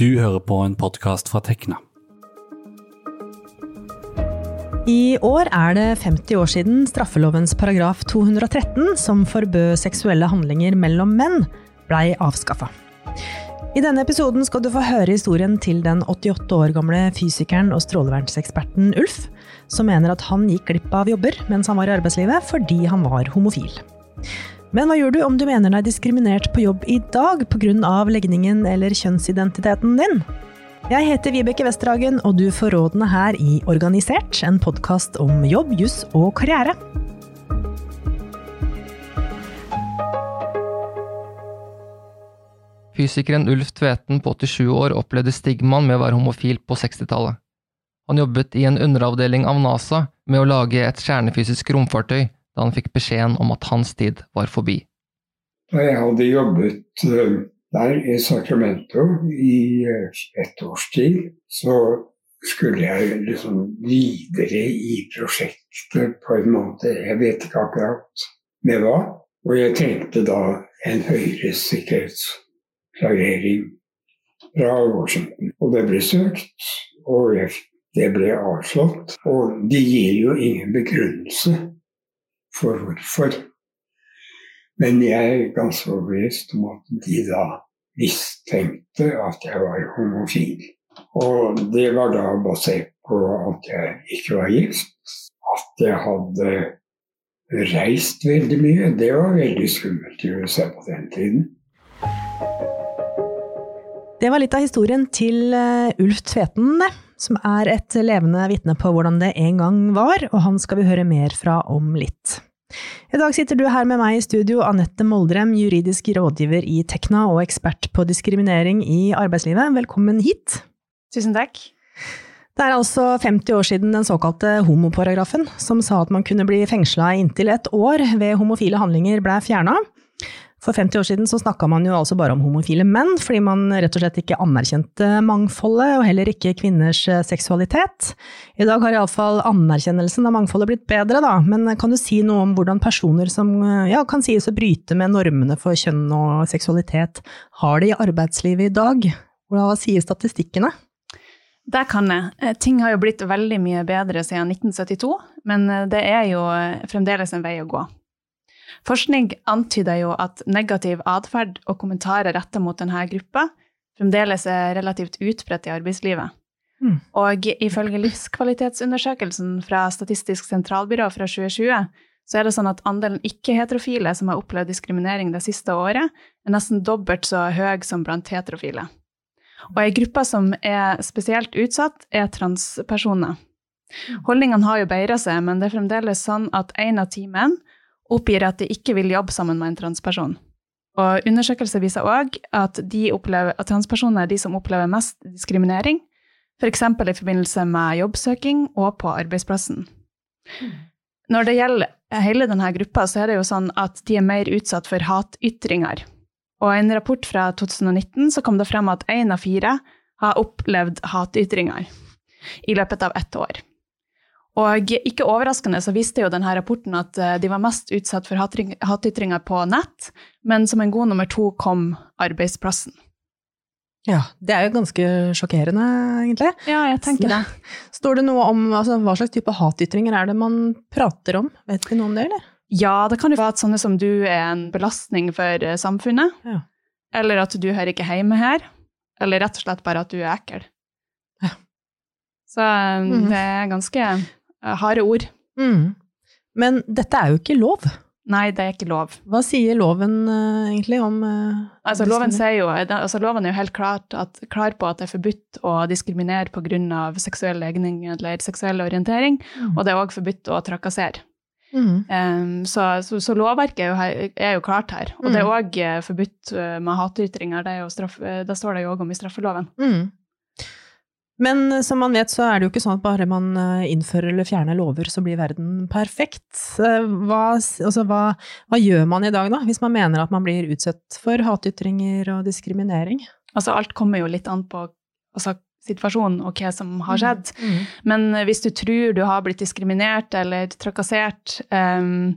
Du hører på en podkast fra Tekna. I år er det 50 år siden straffelovens paragraf 213, som forbød seksuelle handlinger mellom menn, blei avskaffa. I denne episoden skal du få høre historien til den 88 år gamle fysikeren og strålevernseksperten Ulf, som mener at han gikk glipp av jobber mens han var i arbeidslivet fordi han var homofil. Men hva gjør du om du mener deg diskriminert på jobb i dag pga. legningen eller kjønnsidentiteten din? Jeg heter Vibeke Westerhagen, og du får rådene her i Organisert, en podkast om jobb, juss og karriere. Fysikeren Ulf Tveten på 87 år opplevde stigmaen med å være homofil på 60-tallet. Han jobbet i en underavdeling av NASA med å lage et kjernefysisk romfartøy da han fikk beskjeden om at hans tid var forbi. Da jeg hadde jobbet eh, der i Sacramento i et ett års tid, så skulle jeg liksom videre i prosjektet på en måte. Jeg vet ikke akkurat med hva. Og jeg trengte da en høyere sikkerhetsklarering fra Washington. Og det ble søkt, og det ble avslått. Og de gir jo ingen begrunnelse for hvorfor. Men jeg er ganske overbevist om at de da mistenkte at jeg var homofil. Og det var da basert på at jeg ikke var gift. At jeg hadde reist veldig mye. Det var veldig skummelt i USA på den tiden. Det var litt av historien til eh, Ulf Tveten, som er et levende vitne på hvordan det en gang var, og han skal vi høre mer fra om litt. I dag sitter du her med meg i studio, Anette Moldrem, juridisk rådgiver i Tekna og ekspert på diskriminering i arbeidslivet. Velkommen hit. Tusen takk. Det er altså 50 år siden den såkalte homoparagrafen, som sa at man kunne bli fengsla i inntil et år ved homofile handlinger, ble fjerna. For 50 år siden så snakka man jo altså bare om homofile menn, fordi man rett og slett ikke anerkjente mangfoldet, og heller ikke kvinners eh, seksualitet. I dag har iallfall anerkjennelsen av mangfoldet blitt bedre, da, men kan du si noe om hvordan personer som eh, ja, kan sies å bryte med normene for kjønn og seksualitet, har det i arbeidslivet i dag? Hva sier statistikkene? Det kan jeg. Eh, ting har jo blitt veldig mye bedre siden 1972, men det er jo fremdeles en vei å gå. Forskning antyder jo at negativ atferd og kommentarer rettet mot denne gruppa fremdeles er relativt utbredt i arbeidslivet. Mm. Og ifølge livskvalitetsundersøkelsen fra Statistisk sentralbyrå fra 2020, så er det sånn at andelen ikke-heterofile som har opplevd diskriminering det siste året, er nesten dobbelt så høy som blant heterofile. Og ei gruppe som er spesielt utsatt, er transpersoner. Mm. Holdningene har jo beira seg, men det er fremdeles sånn at én av ti menn oppgir at de ikke vil jobbe sammen med en transperson. Og Undersøkelser viser òg at, at, transpersoner er de som opplever mest diskriminering, f.eks. i forbindelse med jobbsøking og på arbeidsplassen. Når det gjelder hele denne gruppa, så er det jo sånn at de er mer utsatt for hatytringer. Og i en rapport fra 2019 så kom det frem at én av fire har opplevd hatytringer i løpet av ett år. Og ikke overraskende så viste jo denne rapporten at eh, de var mest utsatt for hatytringer på nett, men som en god nummer to kom arbeidsplassen. Ja, det er jo ganske sjokkerende, egentlig. Ja, jeg tenker det. Står det noe om altså, hva slags type hatytringer er det man prater om? Vet vi noe om det, eller? Ja, det kan jo være at sånne som du er en belastning for eh, samfunnet. Ja. Eller at du hører ikke hjemme her. Eller rett og slett bare at du er ekkel. Ja. Så mm -hmm. det er ganske Eh, harde ord. Mm. Men dette er jo ikke lov. Nei, det er ikke lov. Hva sier loven uh, egentlig om uh, altså, loven, jo, altså, loven er jo helt klart at, klar på at det er forbudt å diskriminere pga. seksuell legning eller seksuell orientering, mm. og det er òg forbudt å trakassere. Mm. Um, så, så, så, lovverket er jo, er jo, klart her. Og det er òg mm. forbudt med hatytringer. Det, straff, det står det jo òg om i straffeloven. Mm. Men eh, som man vet, så er det jo ikke sånn at bare man eh, innfører eller fjerner lover, så blir verden perfekt. Eh, hva, altså, hva, hva, gjør man i dag, da, hvis man mener at man blir utsatt for hatytringer og diskriminering? Altså, alt kommer jo litt an på altså, situasjonen og hva som har mm, skjedd. Mm. Mm. Men hvis du tror du har blitt diskriminert eller trakassert, um,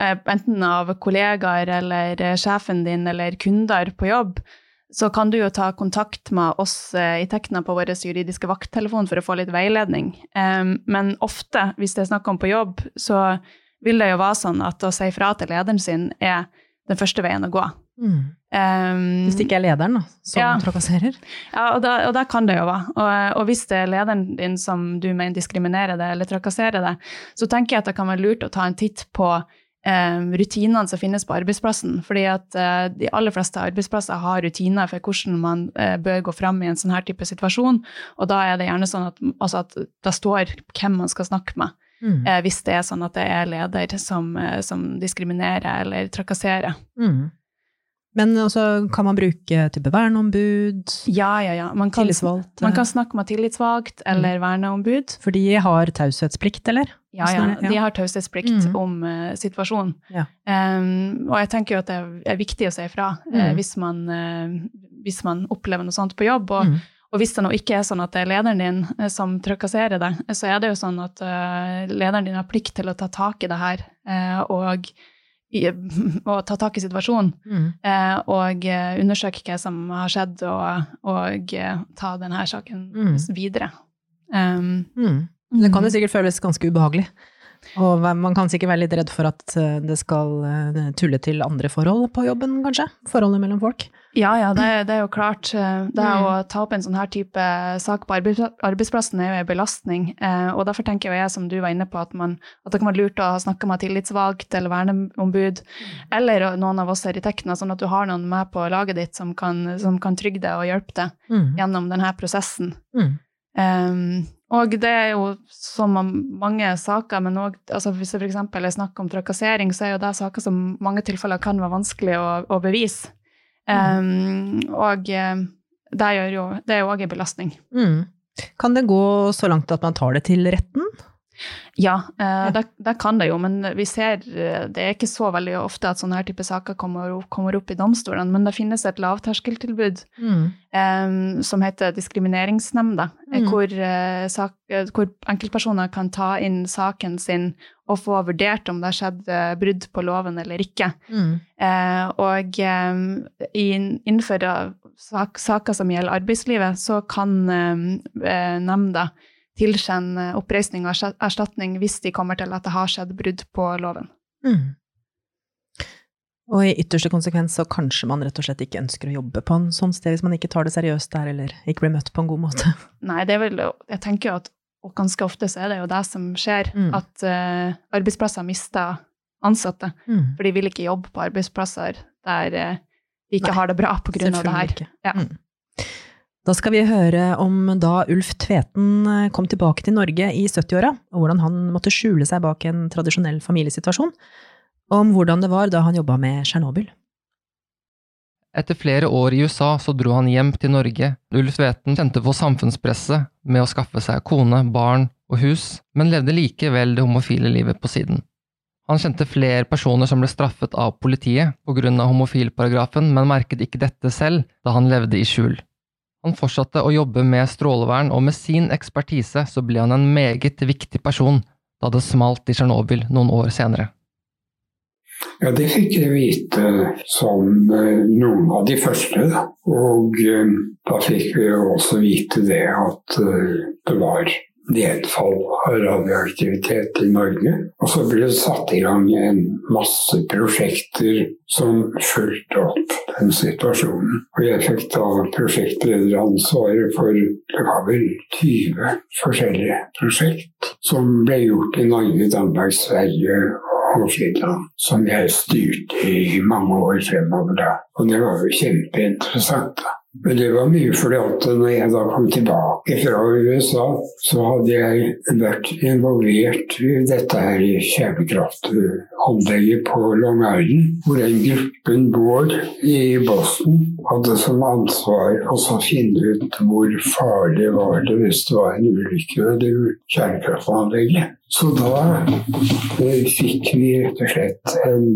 enten av kollegaer eller sjefen din eller kunder på jobb, så kan du jo ta kontakt med oss eh, i Tekna på vår juridiske vakttelefon for å få litt veiledning. Men ofte, hvis det er snakk om på jobb, så vil det jo være sånn at å si fra til lederen sin er den første veien å gå. Mm. Um, Hvis det ikke er lederen da, som Ja. trakasserer. Ja, og da, og da kan det jo være. Og, og hvis det er lederen din som du mener diskriminerer det eller trakasserer det, så tenker jeg at det kan være lurt å ta en titt på rutinene som finnes på arbeidsplassen. Fordi at eh, de aller fleste arbeidsplasser har rutiner for hvordan man eh, bør gå fram i en sånn her type situasjon. Og da er det gjerne sånn at, altså at det står hvem man skal snakke med, Mm. eh, hvis det er sånn at det er leder som, eh, som diskriminerer eller trakasserer. Mm. Men også kan man bruke type verneombud, Ja, ja, ja. Man kan, man kan snakke med tillitsvalgt eller verneombud. For de har taushetsplikt, eller? Ja, ja. De har taushetsplikt mm. om uh, situasjonen. Ja. Um, og jeg tenker jo at det er viktig å si ifra mm. uh, hvis, man, eh, hvis man opplever noe sånt på jobb. Og, Mm. og hvis det nå ikke er sånn at det er lederen din eh, som trakasserer deg, så er det jo sånn at eh, lederen din har plikt til å ta tak i det her eh, og, og ta tak i situasjonen. Mm. eh, og eh, undersøke hva som har skjedd, og, og eh, ta denne saken mm. videre. Um, Mm. Det kan jo sikkert føles ganske ubehagelig. Og man kan sikkert være litt redd for at det skal tulle til andre forhold på jobben, kanskje? Forholdet mellom folk. Ja, ja, det, det er jo klart. eh, Det Mm. å ta opp en sånn her type sak på arbeidsplassen er jo en belastning. eh, Og derfor tenker jeg, som du var inne på, at, man, at det kan være lurt å snakke med tillitsvalgt eller verneombud, eller noen av oss Tekna, sånn at du har noen med på laget ditt som kan, som kan trygge deg og hjelpe deg Mm. gjennom denne prosessen. Mm. Um, og det er jo som mange saker, men òg altså hvis det f.eks. er snakk om trakassering, så er jo det saker som mange tilfeller kan være vanskelig å, å bevise. Um, og eh, det, jo, det er jo òg en belastning. Mm. Kan det gå så langt at man tar det til retten? Ja, eh, det, det kan det jo, men vi ser eh, Det er ikke så veldig ofte at sånne her type saker kommer, kommer opp i domstolene, men det finnes et lavterskeltilbud Mm. eh, som heter Diskrimineringsnemnda, Mm. hvor, eh, sak, hvor enkeltpersoner kan ta inn saken sin og få vurdert om det har skjedd eh, brudd på loven eller ikke. Mm. Eh, og eh, innenfor sak, saker som gjelder arbeidslivet, så kan eh, nemnda tilkjenne oppreisning og erstatning hvis de kommer til at det har skjedd brudd på loven. Mm. Og i ytterste konsekvens så kanskje man rett og slett ikke ønsker å jobbe på en sånn sted hvis man ikke tar det seriøst der, eller ikke blir møtt på en god måte. Nei, det er vel, jeg tenker jo at og ganske ofte så er det jo det som skjer, Mm. at uh, arbeidsplasser mister ansatte. Mm. For de vil ikke jobbe på arbeidsplasser der uh, de ikke Nei, har det bra på grunn av det her. Ikke. Ja. Mm. Da skal vi høre om da Ulf Tveten eh, kom tilbake til Norge i 70-åra, og hvordan han måtte skjule seg bak en tradisjonell familiesituasjon, og om hvordan det var da han jobba med Tsjernobyl. Etter flere år i USA så dro han hjem til Norge. Ulf Tveten kjente på samfunnspresset med å skaffe seg kone, barn og hus, men levde likevel det homofile livet på siden. Han kjente flere personer som ble straffet av politiet av homofilparagrafen, men merket ikke dette selv da han levde i skjul. Han fortsatte å jobbe med strålevern, og med sin ekspertise så ble han en meget viktig person da det smalt i Tsjernobyl noen år senere. Ja, det fikk jeg vite som eh, noen av de første. Og eh, da fikk vi også vite det at eh, det var nedfall av radioaktivitet i Norge. Og så ble det satt i gang en masse prosjekter som fulgte opp den situasjonen. Og jeg fikk da prosjektlederansvaret for det var vel 20 forskjellige prosjekt som ble gjort i Norge, Danmark, Sverige og Finland, som jeg styrte i mange år fremover da. Og det var jo kjempeinteressant. da. Men det var mye fordi at når jeg da kom tilbake fra USA, så hadde jeg vært involvert i dette her i kjernekraftanlegget på Long Island, hvor den gruppen vår i Boston hadde som ansvar å finne ut hvor farlig var det hvis det var en ulykke ved kjernekraftanlegget. Så da eh, fikk vi rett og slett en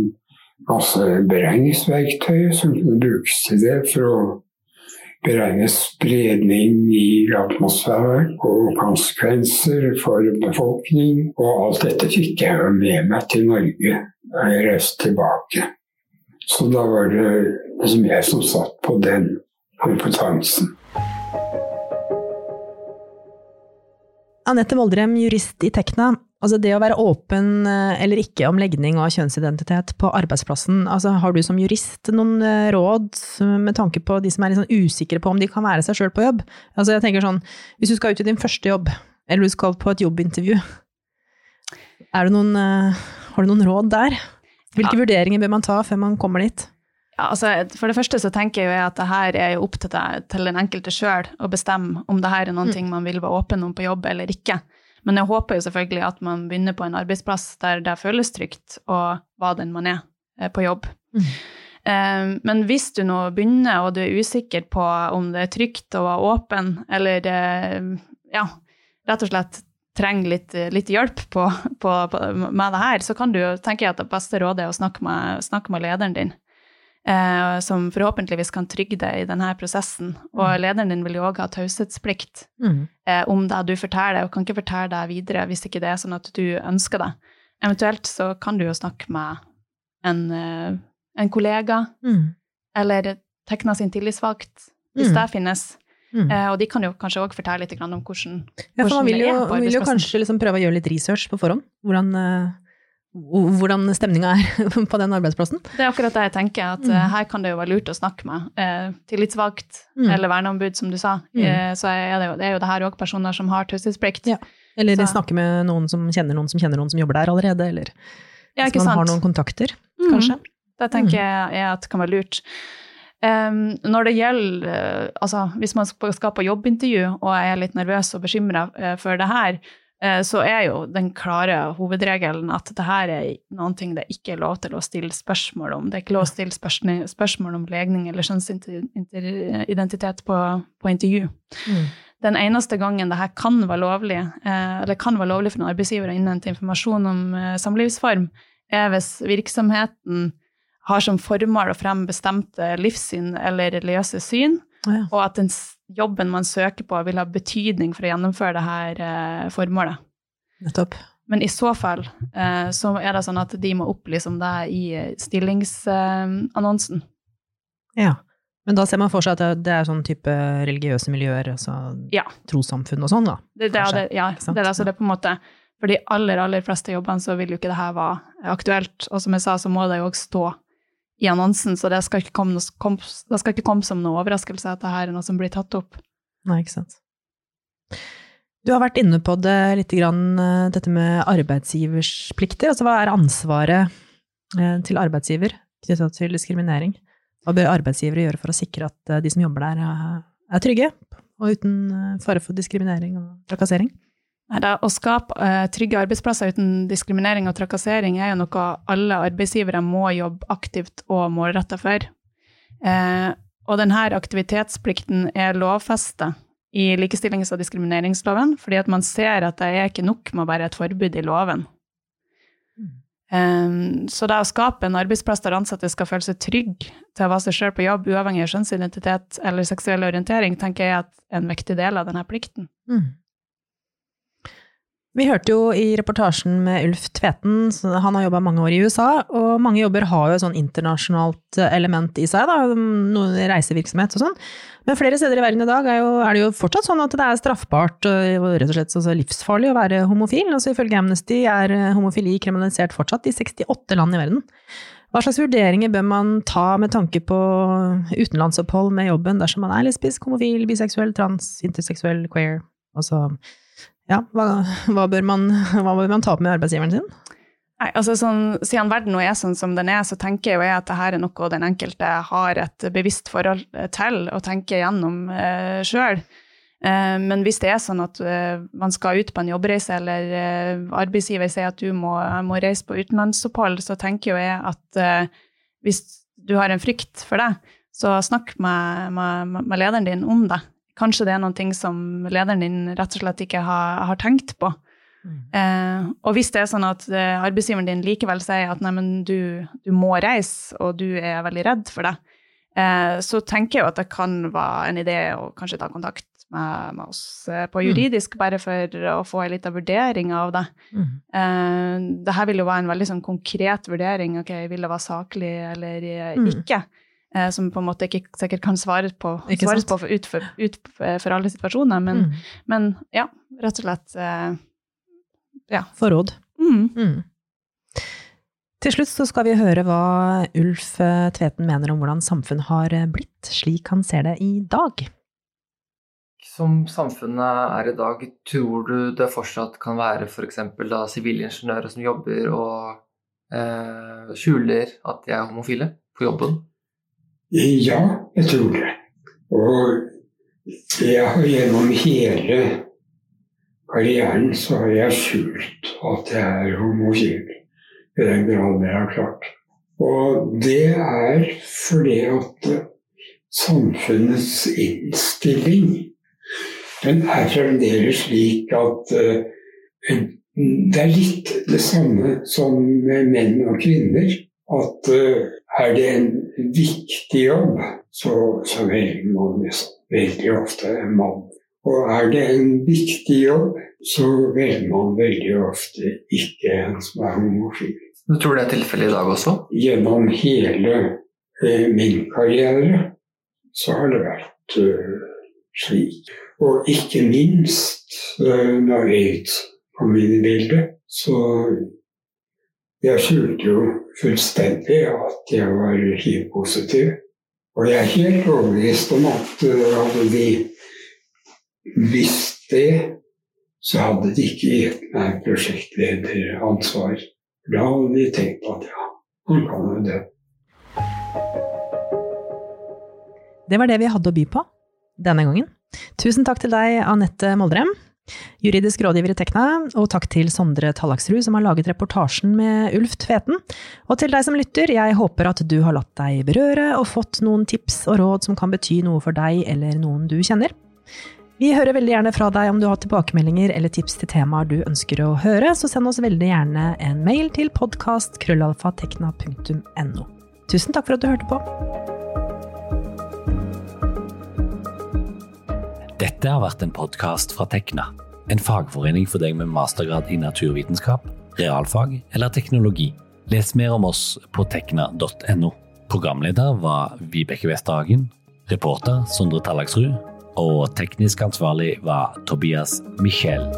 masse beregningsverktøy som kunne brukes til det for å beregne spredning i atmosfæren og konsekvenser for befolkning. Og alt dette fikk jeg jo med meg til Norge da jeg reiste tilbake. Så da var det liksom jeg som satt på den kompetansen. Anette Voldrem, jurist i Tekna. Altså det å være åpen eh, eller ikke om legning og kjønnsidentitet på arbeidsplassen, altså har du som jurist noen eh, råd med tanke på de som er sånn usikre på om de kan være seg sjøl på jobb? Altså jeg tenker sånn, hvis du skal ut i din første jobb, eller du skal på et jobbintervju, er det noen, eh, har du noen råd der? Hvilke ja. vurderinger bør man ta før man kommer dit? Ja, altså, for det første så tenker jeg at det her er opp til, deg, til den enkelte sjøl å bestemme om det her er noen mm. ting man vil være åpen om på jobb eller ikke. Men jeg håper jo selvfølgelig at man begynner på en arbeidsplass der det føles trygt å være den man er eh, på jobb. Mm. Um, men hvis du nå begynner og du er usikker på om det er trygt å være åpen, eller ja, rett og slett trenger litt, litt hjelp på, på, på, med det her, så kan du tenke at det beste rådet er å snakke med, snakke med lederen din. Eh, som forhåpentligvis kan trygge deg i denne prosessen. Og mm. lederen din vil jo òg ha taushetsplikt mm. eh, om det du forteller, og kan ikke fortelle deg videre hvis ikke det er sånn at du ønsker det. Eventuelt så kan du jo snakke med en, eh, en kollega, mm. eller Tekna sin tillitsvalgt, hvis mm. det finnes. Mm. Eh, og de kan jo kanskje òg fortelle litt om hvordan, ja, for man vil jo, man vil jo kanskje liksom prøve å gjøre litt research på forhånd. Hvordan eh, hvordan stemninga er på den arbeidsplassen. Det er akkurat det jeg tenker, at mm. her kan det jo være lurt å snakke med eh, tillitsvalgt mm. eller verneombud, som du sa. Mm. Eh, så er det, jo, det, er jo det her òg personer som har taushetsplikt. Ja. Eller så. snakke med noen som kjenner noen som kjenner noen som jobber der allerede, eller ja, hvis man sant? har noen kontakter, mm. kanskje. Det tenker jeg er at kan være lurt. Um, når det gjelder uh, Altså, hvis man skal på jobbintervju og er litt nervøs og bekymra uh, for det her, Eh, så er jo den klare hovedregelen at det her er noen ting det ikke er lov til å stille spørsmål om. Det er ikke lov å stille spørsmål om legning eller kjønnsidentitet på, på intervju. Mm. Den eneste gangen det her kan være lovlig, eh, eller kan være lovlig for en arbeidsgiver å innhente informasjon om eh, samlivsform, er hvis virksomheten har som formål å fremme bestemte livssyn eller religiøse syn, ja. og at den jobben man søker på, vil ha betydning for å gjennomføre det her eh, formålet. Nettopp. Men i så fall eh, så er det sånn at de må opplyse om det i stillingsannonsen. ja. Men da ser man for seg at det er sånn type religiøse miljøer, altså ja. trossamfunn og sånn, da? Det, det, det, ja, det er altså det på en måte For de aller, aller fleste jobbene så vil jo ikke det her være aktuelt. Og som jeg sa, så må det jo òg stå i annonsen, så det skal, komme, kom, det skal ikke komme som noe overraskelse at dette er noe som blir tatt opp. Nei, ikke sant. Du har vært inne på det litt, grann, eh, dette med arbeidsgivers plikter. Altså hva er ansvaret eh, til arbeidsgiver knytta til diskriminering? Hva bør arbeidsgivere gjøre for å sikre at eh, de som jobber der, er trygge og uten fare for diskriminering og trakassering? Da, å skape uh, trygge arbeidsplasser uten diskriminering og trakassering er jo noe alle arbeidsgivere må jobbe aktivt og målretta for. Uh, og denne aktivitetsplikten er lovfesta i likestillings- og diskrimineringsloven, fordi at man ser at det er ikke nok med bare et forbud i loven. Um, så det å skape en arbeidsplass der ansatte skal føle seg trygge til å være seg sjøl på jobb, uavhengig av kjønnsidentitet eller seksuell orientering, tenker jeg er en viktig del av denne plikten. Mm. Vi hørte jo i reportasjen med Ulf Tveten, han har jobba mange år i USA, og mange jobber har jo et sånn internasjonalt element i seg, da, noen reisevirksomhet og sånn. Men flere steder i verden i dag er, jo, er, det jo fortsatt sånn at det er straffbart og rett og slett altså livsfarlig å være homofil. Altså Ifølge Amnesty er homofili kriminalisert fortsatt i 68 land i verden. Hva slags vurderinger bør man ta med tanke på utenlandsopphold med jobben dersom man er lesbisk, homofil, biseksuell, trans, interseksuell, queer? Altså ja, hva, hva, bør man, hva, bør man, ta opp med arbeidsgiveren sin? Nei, altså sånn, Siden verden nå er sånn som den er, så tenker jeg at dette er noe den enkelte har et bevisst forhold til og tenker gjennom eh, sjøl. Eh, men hvis det er sånn at eh, man skal ut på en jobbreise, eller eh, arbeidsgiver sier at du må, må, reise på utenlandsopphold, så tenker jeg at eh, hvis du har en frykt for det, så snakk med, med, med lederen din om det. Kanskje det er noen ting som lederen din rett og slett ikke har, har tenkt på. Mm. Eh, og hvis det er sånn at eh, arbeidsgiveren din likevel sier at neimen, du, du, må reise, og du er veldig redd for det, eh, så tenker jeg jo at det kan være en idé å kanskje ta kontakt med, med oss eh, på mm. juridisk, mm. bare for å få en liten vurdering av det. Mm. Eh, det her vil jo være en veldig sånn konkret vurdering. Ok, vil det være saklig eller ikke? mm. Eh, som på en måte ikke sikkert kan svare på, svares på for, ut, for, ut for alle situasjoner, men, Mm. men ja, rett og slett ja. For råd. mm. Mm. Til slutt så skal vi høre hva Ulf eh, Tveten mener om hvordan samfunn har eh, blitt, slik han ser det i dag. Som samfunnet er i dag, tror du det fortsatt kan være f.eks. sivilingeniører som jobber og eh, skjuler at de er homofile på jobben? Ja, jeg tror det. Og jeg har gjennom hele karrieren så har jeg skjult at jeg er homofil. I den grad jeg har klart. Og det er fordi at samfunnets innstilling den er fremdeles slik at uh, det er litt det samme som med menn og kvinner. At eh, er det en viktig jobb, så, så velger man veldig ofte en mann. Og er det en viktig jobb, så velger man veldig ofte ikke en som er homofil. Du tror det er tilfellet i dag også? Gjennom hele eh, min karriere så har det vært eh, slik. Og ikke minst eh, når aids kom inn i bildet, så jeg skjulte jo fullstendig at jeg var hivpositiv. Og jeg er helt overbevist om at eh, hadde de visst det, så hadde de ikke gitt meg prosjektlederansvar. Da hadde de tenkt at ja, han kan jo det. Det var det vi hadde å by på denne gangen. Tusen takk til deg, Anette Moldrem, juridisk rådgiver i Tekna, og takk til Sondre Tallaksrud som har laget reportasjen med Ulf Tveten. Og til deg som lytter, jeg håper at du har latt deg berøre og fått noen tips og råd som kan bety noe for deg eller noen du kjenner. Vi hører veldig gjerne fra deg om du har tilbakemeldinger eller tips til temaer du ønsker å høre, så send oss veldig gjerne en mail til podkast.krøllalfatekna.no. Tusen takk for at du hørte på. Dette har vært en podkast fra Tekna, en fagforening for deg med mastergrad i naturvitenskap, realfag eller teknologi. Les mer om oss på tekna.no. Programleder var Vibeke Westhagen. reporter Sondre Tallagsrud, og teknisk ansvarlig var Tobias Michel.